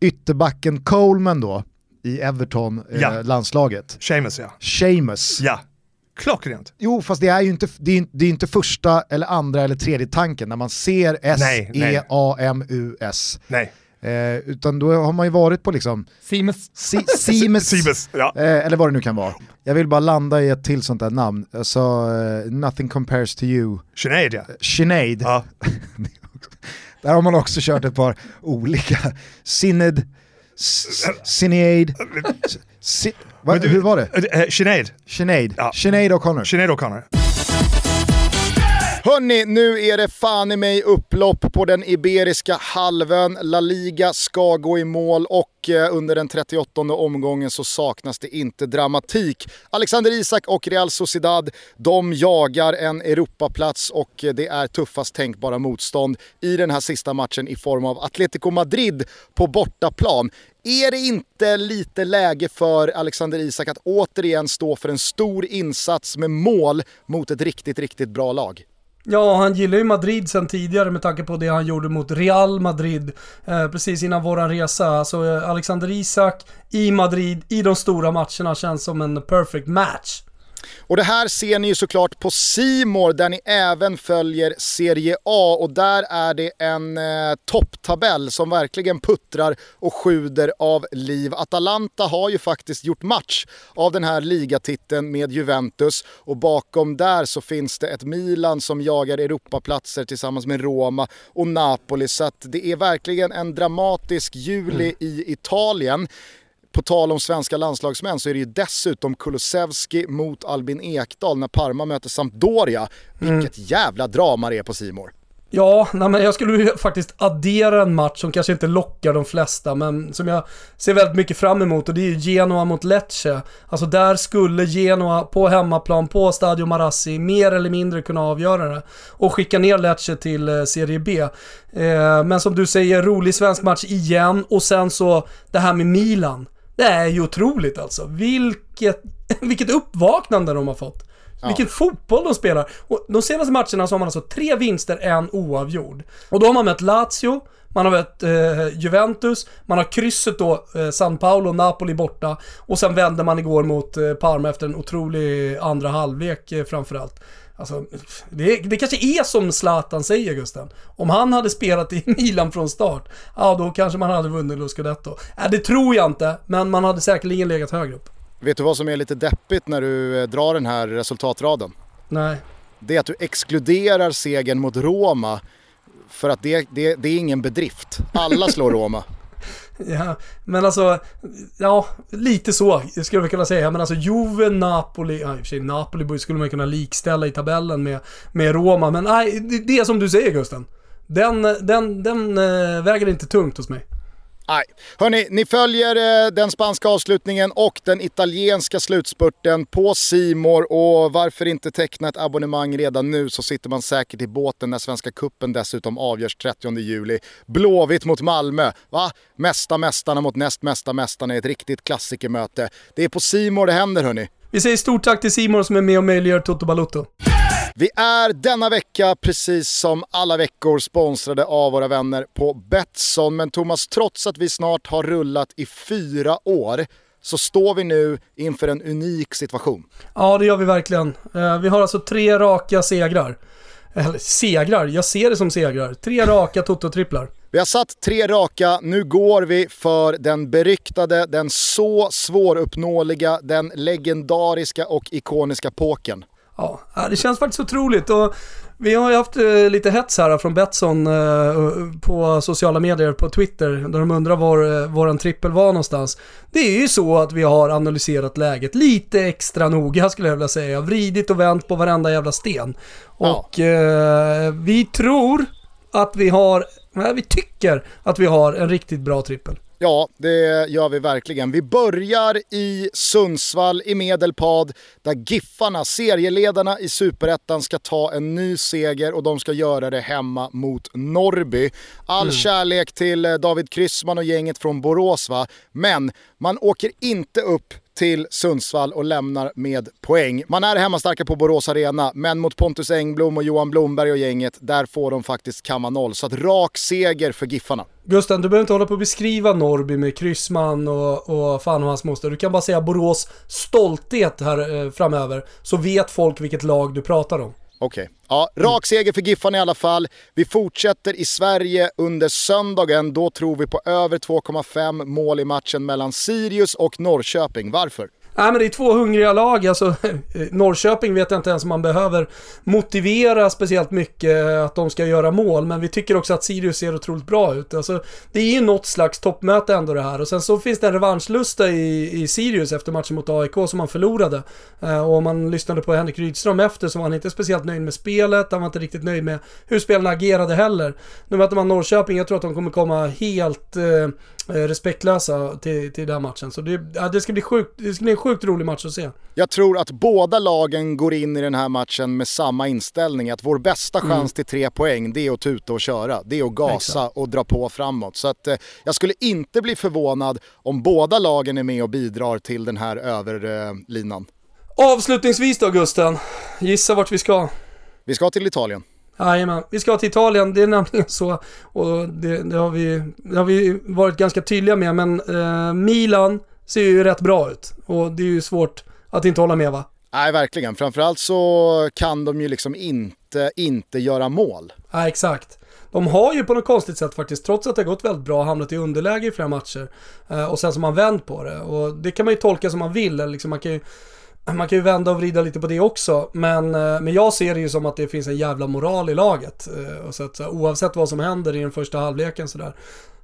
ytterbacken Coleman då, i Everton, eh, Ja. Seamus ja. Seamus. Ja. Klockrent. Jo fast det är ju inte, det är, det är inte första eller andra eller tredje tanken när man ser. S-E-A-M-U-S. Nej. Eh, utan då har man ju varit på liksom Siemens. Si- Seamus. Ja. eh, eller vad det nu kan vara. Jag vill bara landa i ett till sånt där namn. Alltså, eh, nothing compares to you. Sinead ja. Sinead. ja. Där har man också kört ett par olika. Synod, S- Sinead, Si- va, Men du- hur var det? Eh, Sinead. Sinead, Ja. Sinead O'Connor. Sinead O'Connor. Hörni, nu är det fan i mig upplopp på den Iberiska halvön. La Liga ska gå i mål och eh, under den 38 omgången så saknas det inte dramatik. Alexander Isak och Real Sociedad, de jagar en Europaplats och eh, det är tuffast tänkbara motstånd i den här sista matchen i form av Atletico Madrid på bortaplan. Är det inte lite läge för Alexander Isak att återigen stå för en stor insats med mål mot ett riktigt, riktigt bra lag? Ja, han gillar ju Madrid sen tidigare med tanke på det han gjorde mot Real Madrid eh, precis innan våran resa. Alltså eh, Alexander Isak i Madrid i de stora matcherna känns som en perfect match. Och det här ser ni ju såklart på Simor där ni även följer Serie A och där är det en eh, topptabell som verkligen puttrar och sjuder av liv. Atalanta har ju faktiskt gjort match av den här ligatiteln med Juventus och bakom där så finns det ett Milan som jagar Europaplatser tillsammans med Roma och Napoli så att det är verkligen en dramatisk juli mm. i Italien. På tal om svenska landslagsmän så är det ju dessutom Kulusevski mot Albin Ekdal när Parma möter Sampdoria. Vilket mm. jävla drama det är på Simor. Ja, nej men jag skulle faktiskt addera en match som kanske inte lockar de flesta, men som jag ser väldigt mycket fram emot och det är ju Genoa mot Lecce. Alltså där skulle Genoa på hemmaplan på Stadio Marassi mer eller mindre kunna avgöra det och skicka ner Lecce till eh, Serie B. Eh, men som du säger, rolig svensk match igen och sen så det här med Milan. Det är ju otroligt alltså. Vilket, vilket uppvaknande de har fått. Ja. Vilken fotboll de spelar. Och de senaste matcherna så har man alltså tre vinster, en oavgjord. Och då har man mött Lazio, man har mött eh, Juventus, man har krysset då eh, San Paolo, Napoli borta och sen vände man igår mot eh, Parma efter en otrolig andra halvlek eh, framförallt. Alltså, det, det kanske är som Zlatan säger Gusten. Om han hade spelat i Milan från start, ja då kanske man hade vunnit Lo Scudetto. Äh, det tror jag inte, men man hade säkerligen legat högre upp. Vet du vad som är lite deppigt när du eh, drar den här resultatraden? Nej. Det är att du exkluderar segern mot Roma för att det, det, det är ingen bedrift. Alla slår Roma. Ja, men alltså, ja, lite så skulle vi kunna säga. Men alltså Juve, Napoli, ja i och för sig Napoli skulle man kunna likställa i tabellen med, med Roma. Men nej, det är som du säger Gusten. Den, den, den eh, väger inte tungt hos mig. Nej. Hörni, ni följer eh, den spanska avslutningen och den italienska slutspurten på Simor och varför inte teckna ett abonnemang redan nu så sitter man säkert i båten när Svenska Kuppen dessutom avgörs 30 juli. Blåvitt mot Malmö, va? Mästa mästarna mot näst mesta mästarna i ett riktigt klassikermöte. Det är på Simor det händer hörni. Vi säger stort tack till Simor som är med och möjliggör Toto Balutto. Vi är denna vecka, precis som alla veckor, sponsrade av våra vänner på Betsson. Men Thomas, trots att vi snart har rullat i fyra år så står vi nu inför en unik situation. Ja, det gör vi verkligen. Eh, vi har alltså tre raka segrar. Eller segrar, jag ser det som segrar. Tre raka toto-tripplar. Vi har satt tre raka, nu går vi för den beryktade, den så svåruppnåeliga, den legendariska och ikoniska påken. Ja, det känns faktiskt otroligt. Och vi har ju haft eh, lite hets här från Betsson eh, på sociala medier, på Twitter, där de undrar var eh, våran trippel var någonstans. Det är ju så att vi har analyserat läget lite extra noga skulle jag vilja säga. Vridit och vänt på varenda jävla sten. Och ja. vi tror att vi har, nej, vi tycker att vi har en riktigt bra trippel. Ja, det gör vi verkligen. Vi börjar i Sundsvall i Medelpad där Giffarna, serieledarna i Superettan, ska ta en ny seger och de ska göra det hemma mot Norrby. All mm. kärlek till eh, David Kryssman och gänget från Borås va, men man åker inte upp till Sundsvall och lämnar med poäng. Man är hemmastarka på Borås Arena, men mot Pontus Engblom och Johan Blomberg och gänget, där får de faktiskt kamma noll. Så att rak seger för Giffarna. Gusten, du behöver inte hålla på att beskriva Norby med Kryssman och, och fan och hans moster. Du kan bara säga Borås stolthet här eh, framöver, så vet folk vilket lag du pratar om. Okej. Okay. Ja, rak seger för Giffarna i alla fall. Vi fortsätter i Sverige under söndagen. Då tror vi på över 2,5 mål i matchen mellan Sirius och Norrköping. Varför? Nej men det är två hungriga lag, alltså eh, Norrköping vet jag inte ens om man behöver motivera speciellt mycket eh, att de ska göra mål, men vi tycker också att Sirius ser otroligt bra ut. Alltså, det är ju något slags toppmöte ändå det här och sen så finns det en revanschlusta i, i Sirius efter matchen mot AIK som man förlorade. Eh, och om man lyssnade på Henrik Rydström efter så var han inte speciellt nöjd med spelet, han var inte riktigt nöjd med hur spelarna agerade heller. Nu möter man Norrköping, jag tror att de kommer komma helt eh, respektlösa till, till den här matchen. Så det, ja, det, ska bli sjukt, det ska bli en sjukt rolig match att se. Jag tror att båda lagen går in i den här matchen med samma inställning. Att vår bästa chans till tre poäng, det är att tuta och köra. Det är att gasa Exakt. och dra på framåt. Så att, eh, jag skulle inte bli förvånad om båda lagen är med och bidrar till den här överlinan. Avslutningsvis då Gusten, gissa vart vi ska? Vi ska till Italien. Jajamän, vi ska till Italien. Det är nämligen så, och det, det, har, vi, det har vi varit ganska tydliga med, men eh, Milan ser ju rätt bra ut. Och det är ju svårt att inte hålla med va? Nej, verkligen. Framförallt så kan de ju liksom inte, inte göra mål. Ja, exakt. De har ju på något konstigt sätt faktiskt, trots att det har gått väldigt bra, hamnat i underläge i flera matcher. Eh, och sen har man vänt på det. Och det kan man ju tolka som man vill. Eller liksom man, kan ju, man kan ju vända och vrida lite på det också. Men, eh, men jag ser det ju som att det finns en jävla moral i laget. Eh, och så att, så oavsett vad som händer i den första halvleken sådär.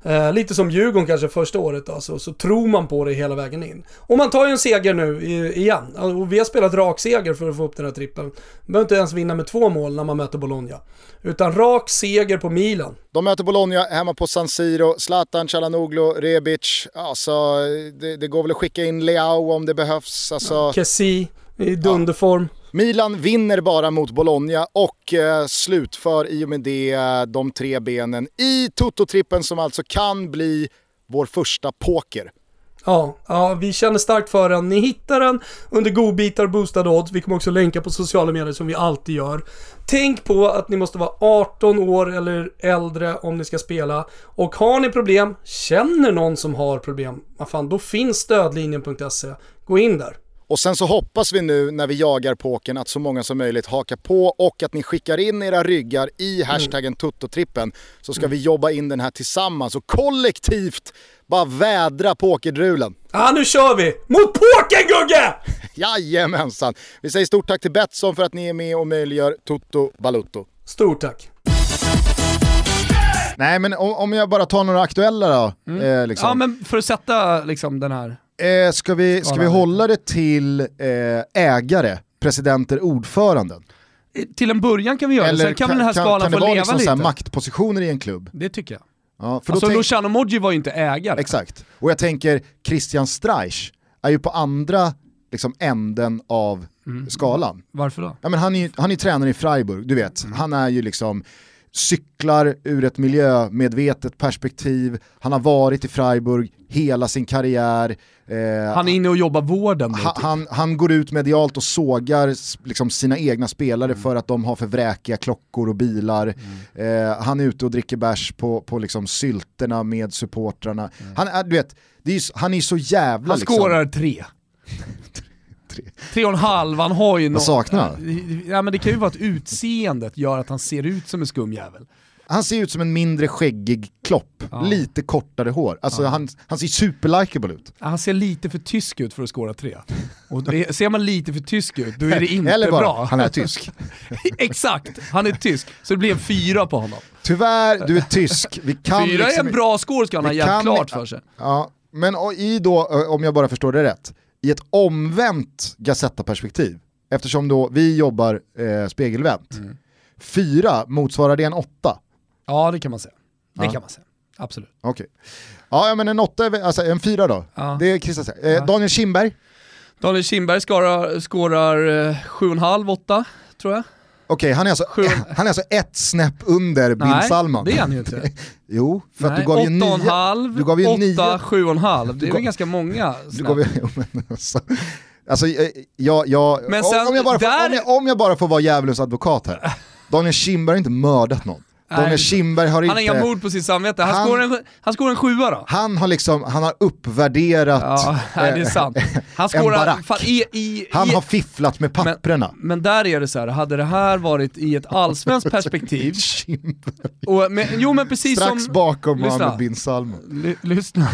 Eh, lite som Djurgården kanske första året då, så, tror man på det hela vägen in. Och man tar ju en seger nu i, igen. Och vi har spelat rak seger för att få upp den här trippen. Man behöver inte ens vinna med två mål när man möter Bologna. Utan rak seger på Milan. De möter Bologna hemma på San Siro. Zlatan, Calhanoglu, Rebic. Alltså, det, det går väl att skicka in Leao om det behövs. Alltså, Kessi i dunderform. Milan vinner bara mot Bologna och eh, slutför i och med det eh, de tre benen i Toto-trippen som alltså kan bli vår första poker. Ja, ja, vi känner starkt för den. Ni hittar den under godbitar boostade odds. Vi kommer också länka på sociala medier som vi alltid gör. Tänk på att ni måste vara 18 år eller äldre om ni ska spela. Och har ni problem, känner någon som har problem, vad fan, då finns stödlinjen.se. Gå in där. Och sen så hoppas vi nu när vi jagar pokern att så många som möjligt hakar på och att ni skickar in era ryggar i hashtaggen Tuttotrippen så ska vi jobba in den här tillsammans och kollektivt bara vädra pokerdrulen. Ja, nu kör vi! Mot poker Gugge! Jajamensan! Vi säger stort tack till Betsson för att ni är med och möjliggör Toto Balutto. Stort tack. Nej men om, om jag bara tar några aktuella då. Eh, liksom. Ja, men för att sätta liksom den här... eh, ska, vi, ska vi hålla det till eh, ägare, presidenter, ordföranden? Till en början kan vi göra det, sen kan väl den här skalan kan få det vara leva liksom lite. här maktpositioner i en klubb? Det tycker jag. Ja, för då Alltså tänk- Luciano Moggi var ju inte ägare. Exakt. Och jag tänker, Christian Streich är ju på andra liksom, änden av Mm. skalan. Varför då? Ja, men han är ju han är tränare i Freiburg, du vet. Mm. Han är ju liksom cyklar ur ett miljömedvetet perspektiv. Han har varit i Freiburg hela sin karriär. Eh, Han är inne och jobbar vården han, typ. han, han går ut medialt och sågar liksom, sina egna spelare Mm. för att de har för vräkiga klockor och bilar. Eh, han är ute och dricker bärs på, på liksom, sylterna med supportrarna. Han, är, du vet, det är han är så jävla... Mm. Han liksom, skårar tre. Tre. Och en halv, han har ju något... saknar han? Ja men det kan ju vara att utseendet gör att han ser ut som en skum jävel. Han ser ut som en mindre skäggig klopp, Ja. lite kortare hår. Alltså han, han ser superlikable ut. Ja, Han ser lite för tysk ut för att skåra tre. Och det, ser man lite för tysk ut, då är det inte Eller bara, bra. han är tysk. Exakt, han är tysk. Så det blir en fyra på honom. Tyvärr, du är tysk. Vi kan fyra är liksom, en bra score ska han ha jävligt kan- klart för sig. Ja, men i då, om jag bara förstår det rätt, i ett omvänt Gazetta-perspektiv, eftersom då vi jobbar eh, spegelvänt, Mm. fyra, motsvarar det en åtta? Ja det kan man säga. Det Ja. kan man säga. Absolut. Okej. Ja, ja, men en åtta, alltså en fyra då. Ja. Det är Christian säger. Eh, Daniel Kindberg, Daniel Kindberg skårar, skårar eh, 7,5, 8 tror jag. okej han, är alltså, Sju- han är alltså ett snäpp under Bin Nej, Salman. det är han ju inte. Jo, för att Nej, du gav ju nio. 8,5, Du gav ju 8, nio. 7,5. Det är gav- väl ganska många. Du gav ju, jo, men alltså, alltså eh, jag, jag, Men om- sen om, jag bara får, där- om, jag, om jag bara får vara djävulens advokat här. Daniel Kindberg har inte mördat någon. Daniel Kindberg har Han inte... har inga mord på sitt samvete. Han, Han- skårar en, han en sjua då. Han har liksom, han har uppvärderat Ja, nej, det är eh, sant. Han en skårar... barack. Fan, i, i, Han i, har fifflat med papprena. Men där är det så här, hade det här varit i ett allsvenskt perspektiv, och med, jo men precis Strax som... bakom Lyssna. Mohammed bin Salman. Ly, lyssna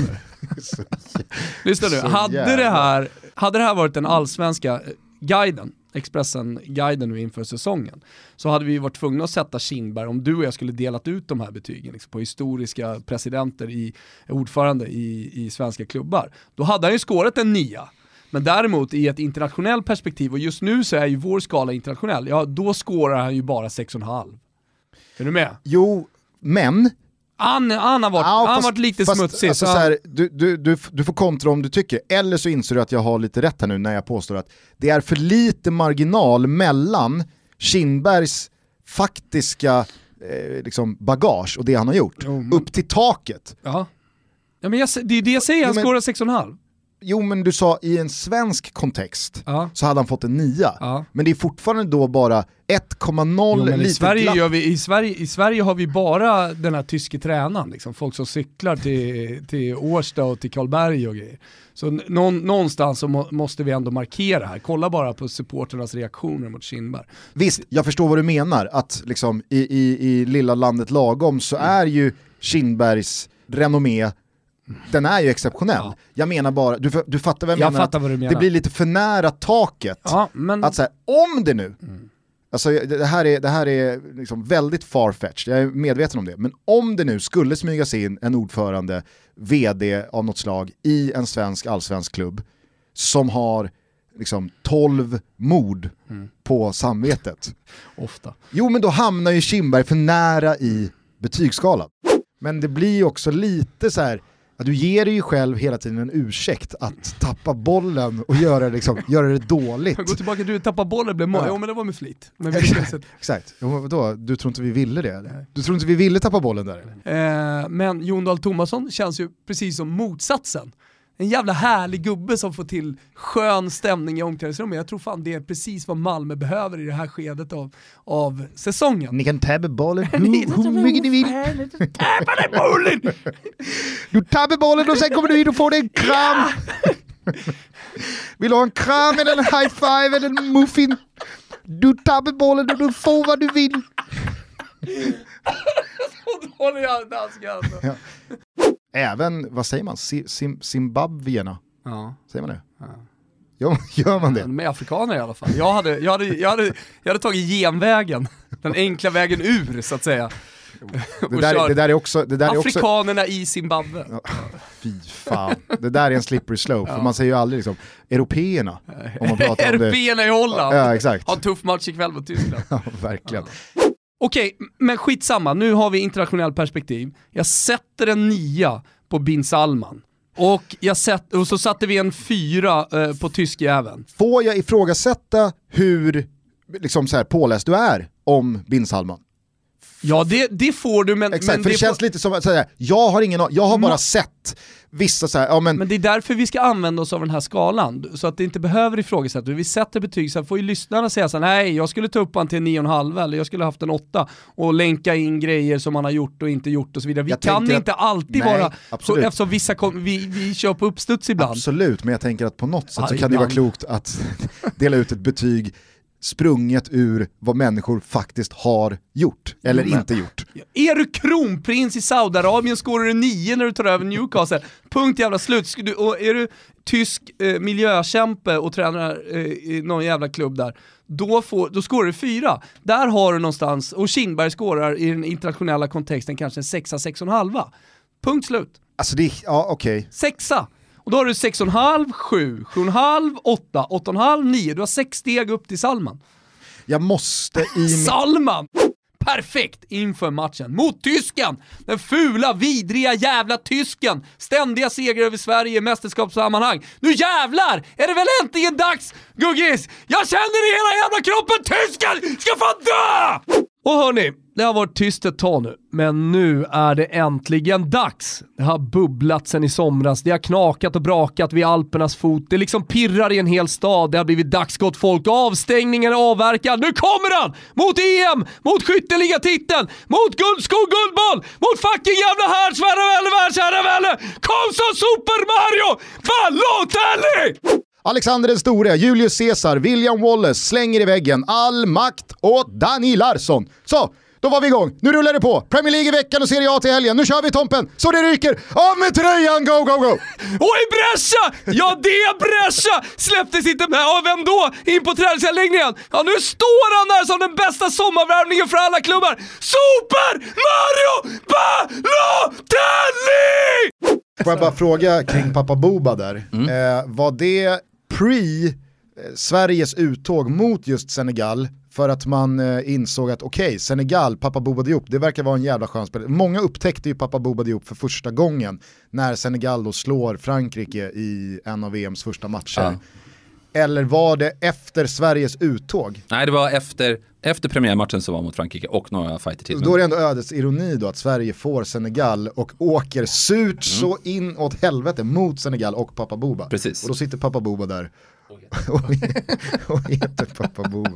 lyssna nu. Hade det här Hade det här varit den allsvenska eh, guiden, Expressen-guiden nu inför säsongen, så hade vi varit tvungna att sätta Kindberg, om du och jag skulle delat ut de här betygen liksom, på historiska presidenter, i, ordförande i, i svenska klubbar, då hade han ju skårat en nia. Men däremot i ett internationellt perspektiv, och just nu så är ju vår skala internationell, ja då skårar han ju bara 6,5. Är du med? Jo, men han, han har varit, Ja, han fast- varit lite fast, smutsig. Alltså, så här, du, du, du, du får kontra om du tycker, eller så inser du att jag har lite rätt här nu när jag påstår att det är för lite marginal mellan Kindbergs faktiska eh, liksom bagage och det han har gjort, Jo, men- upp till taket. Ja. Ja, men jag, det är det jag säger, han men- skårar 6,5. Jo men du sa i en svensk kontext Ja. så hade han fått en nia. Ja. Men det är fortfarande då bara 1,0 Jo, men i, lite Sverige glapp. gör vi, i, Sverige, I Sverige har vi bara den här tyske tränaren, liksom. folk som cyklar till, till Årsta och till Karlberg och grejer. Så någon, någonstans så må, måste vi ändå markera här, kolla bara på supporternas reaktioner mot Kindberg. Visst, jag förstår vad du menar, att liksom i, i, i lilla landet lagom så Mm. är ju Kindbergs renommé, den är ju exceptionell. Ja. Jag menar bara, du, du fattar vad jag, Jag menar? fattar att vad du menar. Det blir lite för nära taket. Ja, men Att här, om det nu, Mm. alltså det här är, det här är liksom väldigt farfetched, jag är medveten om det, men om det nu skulle smygas in en ordförande, vd av något slag i en svensk allsvensk klubb som har liksom 12 mord Mm. på samvetet. ofta. Jo men då hamnar ju Kindberg för nära i betygsskalan. Men det blir ju också lite så här du ger dig ju själv hela tiden en ursäkt att tappa bollen och göra, liksom, göra det dåligt. Gå tillbaka, du tappar bollen, blev mål. Ja. Jo men det var med flit. Men inte. Exakt, jo, vadå? Du tror inte vi ville det eller? Du tror inte vi ville tappa bollen där eller? Eh, men Jon Dahl Tomasson känns ju precis som motsatsen. En jävla härlig gubbe som får till skön stämning i omklädningsrummet. Jag tror fan det är precis vad Malmö behöver i det här skedet av, av säsongen. Ni kan tappa bollen hur, hur mycket ni vill. Tappa den bollen! Du tappar bollen och sen kommer du in och får dig en kram. Vill du ha en kram eller en high five eller en muffin? Du tappar bollen och du får vad du vill. Då håller jag dansken alltså. Ja. Även, vad säger man, Sim, Zimbabwierna? Ja. Säger man det? Gör, gör man det? De är afrikaner i alla fall. Jag hade, jag hade, jag hade, jag hade tagit genvägen. Den enkla vägen ur så att säga. Det där, det där är också... Det där är också Afrikanerna i Zimbabwe. fy fan. Det där är en slippery slope, för man säger ju aldrig liksom européerna om man pratar om det. Européerna i Holland. Ja, exakt. Har en tuff match ikväll mot Tyskland. Ja, verkligen. Okej, men skitsamma. Nu har vi internationellt perspektiv. Jag sätter en nia på bin Salman. Och, jag sätt, och så satte vi en fyra eh, på tyskjäveln. Får jag ifrågasätta hur liksom så här, påläst du är om bin Salman? Ja, det, det får du, men, Exakt, men, för det, det känns får, lite som att säga, jag har ingen jag har bara sett vissa så här, ja men, men det är därför vi ska använda oss av den här skalan, så att det inte behöver ifrågasättas. Vi sätter betyg, så får ju lyssnarna säga så här, nej jag skulle ta upp han till en 9,5 eller jag skulle haft en 8 och länka in grejer som han har gjort och inte gjort och så vidare. Vi Jag kan tänker att- inte alltid Nej, vara, så, absolut. eftersom vissa kom, vi, vi kör på uppstuds ibland. absolut, men jag tänker att på något sätt Ja, så kan det vara ibland. klokt att dela ut ett betyg sprunget ur vad människor faktiskt har gjort, eller Men- inte gjort. Är du kronprins i Saudiarabien skårar du 9 när du tar över Newcastle. Punkt jävla slut. Du, och är du tysk eh, miljökämpe och tränar eh, i någon jävla klubb där, då, får, då skårar du 4. Där har du någonstans, och Kindberg skårar i den internationella kontexten kanske en 6 6,5. Punkt slut. Alltså det, ja okej. Sexa. Och då har du 6,5, 7, 7,5, 8, 8,5, 9. Du har sex steg upp till Salman. Jag måste i. Salman! Perfekt inför matchen mot tysken! Den fula, vidriga jävla tysken! Ständiga segrar över Sverige i mästerskapssammanhang. Nu jävlar är det väl äntligen dags, Guggis! Jag känner i hela jävla kroppen, tysken ska fan dö! Och hörni, det har varit tyst ett tag nu, men nu är det äntligen dags. Det har bubblat sen i somras, det har knakat och brakat vid Alpernas fot, det liksom pirrar i en hel stad, det har blivit dags gott folk, avstängningen är avverkad, nu kommer han! Mot EM, mot skytteligatiteln, mot guldskog guldboll, mot fucking jävla härdsvärre världsherravälde! Kom som Super Mario Balotelli! Alexander den store, Julius Caesar, William Wallace slänger i väggen all makt åt Dani Larsson. Så, då var vi igång. Nu rullar det på. Premier League i veckan och Serie A till helgen. Nu kör vi Tompen, så det ryker. Av med tröjan, go, go, go! I Brescia! Ja, det är Brescia! Släpptes inte med. Ja, vem då? In på träningsanläggningen. Ja, nu står han där som den bästa sommarvärmningen för alla klubbar. Super Mario Balotelli! Får jag bara fråga kring pappa Boba där. Eh, var det pre eh, Sveriges uttåg mot just Senegal för att man eh, insåg att okej, Senegal, pappa Boba Diop, det verkar vara en jävla skön spelare. Många upptäckte ju pappa Boba Diop för första gången när Senegal då slår Frankrike i en av VMs första matcher. Ja. Eller var det efter Sveriges uttåg? Nej, det var efter, efter premiärmatchen som var mot Frankrike och några fighter till. Då är det ändå ödets ironi då att Sverige får Senegal och åker surt så in åt helvete mot Senegal och pappa Boba. Precis. Och då sitter pappa Boba där och, och heter pappa Boba.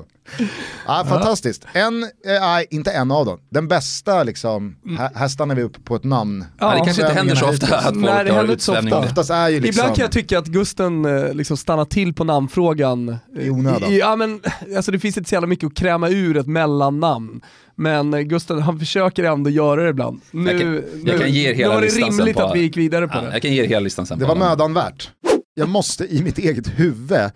Ja, fantastiskt. En, eh, nej inte en av dem. Den bästa liksom, här, här stannar vi upp på ett namn. Ja, det kanske inte händer så ofta att folk Nej, det har det. Oftast är ju liksom, Ibland kan jag tycka att Gusten eh, liksom stannar till på namnfrågan. eh, I onödan. Ja, men, alltså det finns inte så jävla mycket att kräma ur ett mellannamn. Men eh, Gusten han försöker ändå göra det ibland. Nu, Jag kan- jag nu, kan ge er hela nu var det rimligt på- att vi gick vidare på Ja, det. jag kan ge er hela listan sen. det var mödan värt. Jag måste i mitt eget huvud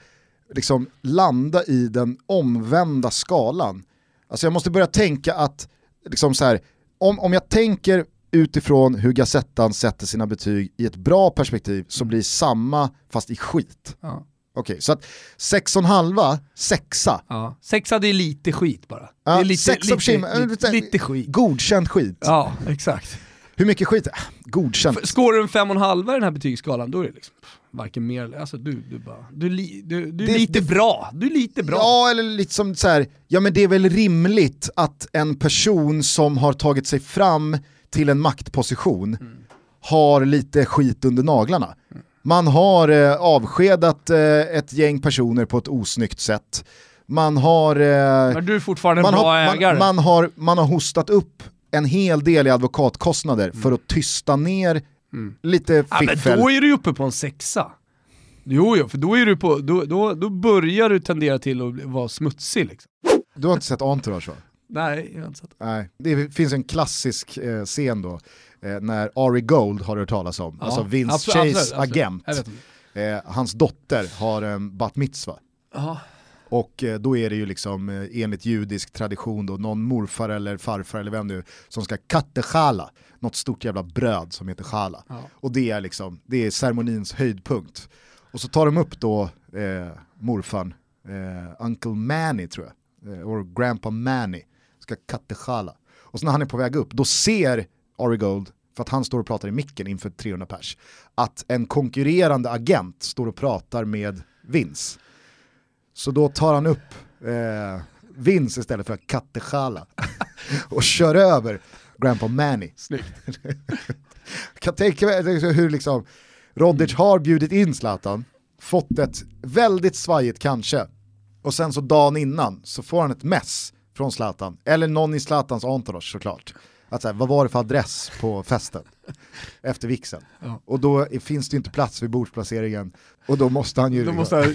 liksom landa i den omvända skalan. Alltså jag måste börja tänka att, liksom så här, om, om jag tänker utifrån hur Gazettan sätter sina betyg i ett bra perspektiv så blir samma fast i skit. Ja. Okej, så att 6,5, sexa, Ja. Sexa det är lite skit bara. Ja, det är lite, sex av lite, äh, lite, lite skit. godkänd skit. Ja, exakt. Hur mycket skit? Godkänd. F- Skårar du en fem och en halva i den här betygsskalan, då är det liksom varken mer eller... Alltså du, du bara... Du, li, du, du är Det- lite det- bra. Du är lite bra. Ja, eller lite som så här, ja men det är väl rimligt att en person som har tagit sig fram till en maktposition har lite skit under naglarna. Man har eh, avskedat eh, ett gäng personer på ett osnyggt sätt. Man har, eh, Men du är fortfarande en man, bra har, ägare. man, man, har, man har hostat upp en hel del i advokatkostnader för att tysta ner lite ja, men fiffel. då är du uppe på en sexa. Jo, jo, för då, är du på, då, då, då börjar du tendera till att vara smutsig. Liksom. Du har inte sett Entourage va? Nej, jag har inte sett. Nej, det finns en klassisk eh, scen då, eh, när Ari Gold har du hört talas om, Ja, alltså Vince absolut, Chase absolut, absolut. agent. Eh, hans dotter har en bat mitzva. Ja. Och eh, då är det ju liksom eh, enligt judisk tradition då någon morfar eller farfar eller vem nu som ska kattechala, något stort jävla bröd som heter chala. Ja. Och det är liksom, det är ceremonins höjdpunkt. Och så tar de upp då eh, morfan, eh, Uncle Manny tror jag, eh, och Grandpa Manny, ska kattechala. Och så när han är på väg upp, då ser Ari Gold, för att han står och pratar i micken inför 300 pers, att en konkurrerande agent står och pratar med Vince. Så då tar han upp eh, Vince istället för kattechala och kör över Grandpa Manny. Snyggt. kan tänka mig hur liksom Rodic har bjudit in Zlatan, fått ett väldigt svajigt kanske, och sen så dagen innan så får han ett mess från Zlatan, eller någon i Zlatans entourage såklart. Att så här, vad var det för adress på festen? Efter vixen. Ja. Och då finns det inte plats vid bordsplaceringen och då måste han ju... Då måste jag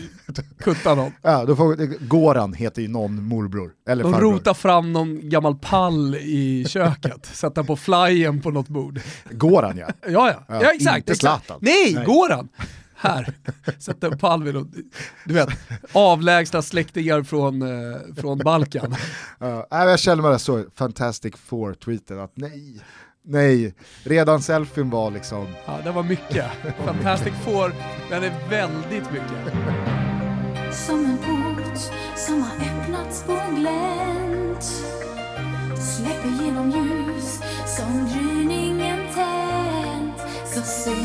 kutta någon. Ja, då får, Goran heter ju någon morbror, eller De farbror. rotar fram någon gammal pall i köket, sätter på flyen på något bord. Goran ja. Ja, ja, Ja, ja exakt. inte. Zlatan. Nej, Nej. går han? Här, sätter en pall vid något, du vet, avlägsna släktingar från, eh, från Balkan. Uh, jag känner mig så Fantastic Four-tweeten att nej, nej, redan selfien var liksom, Ja, det var mycket. Fantastic Four, den är väldigt mycket. Som en port som har öppnats på glänt Släpper genom ljus som gryningen tänt Så ser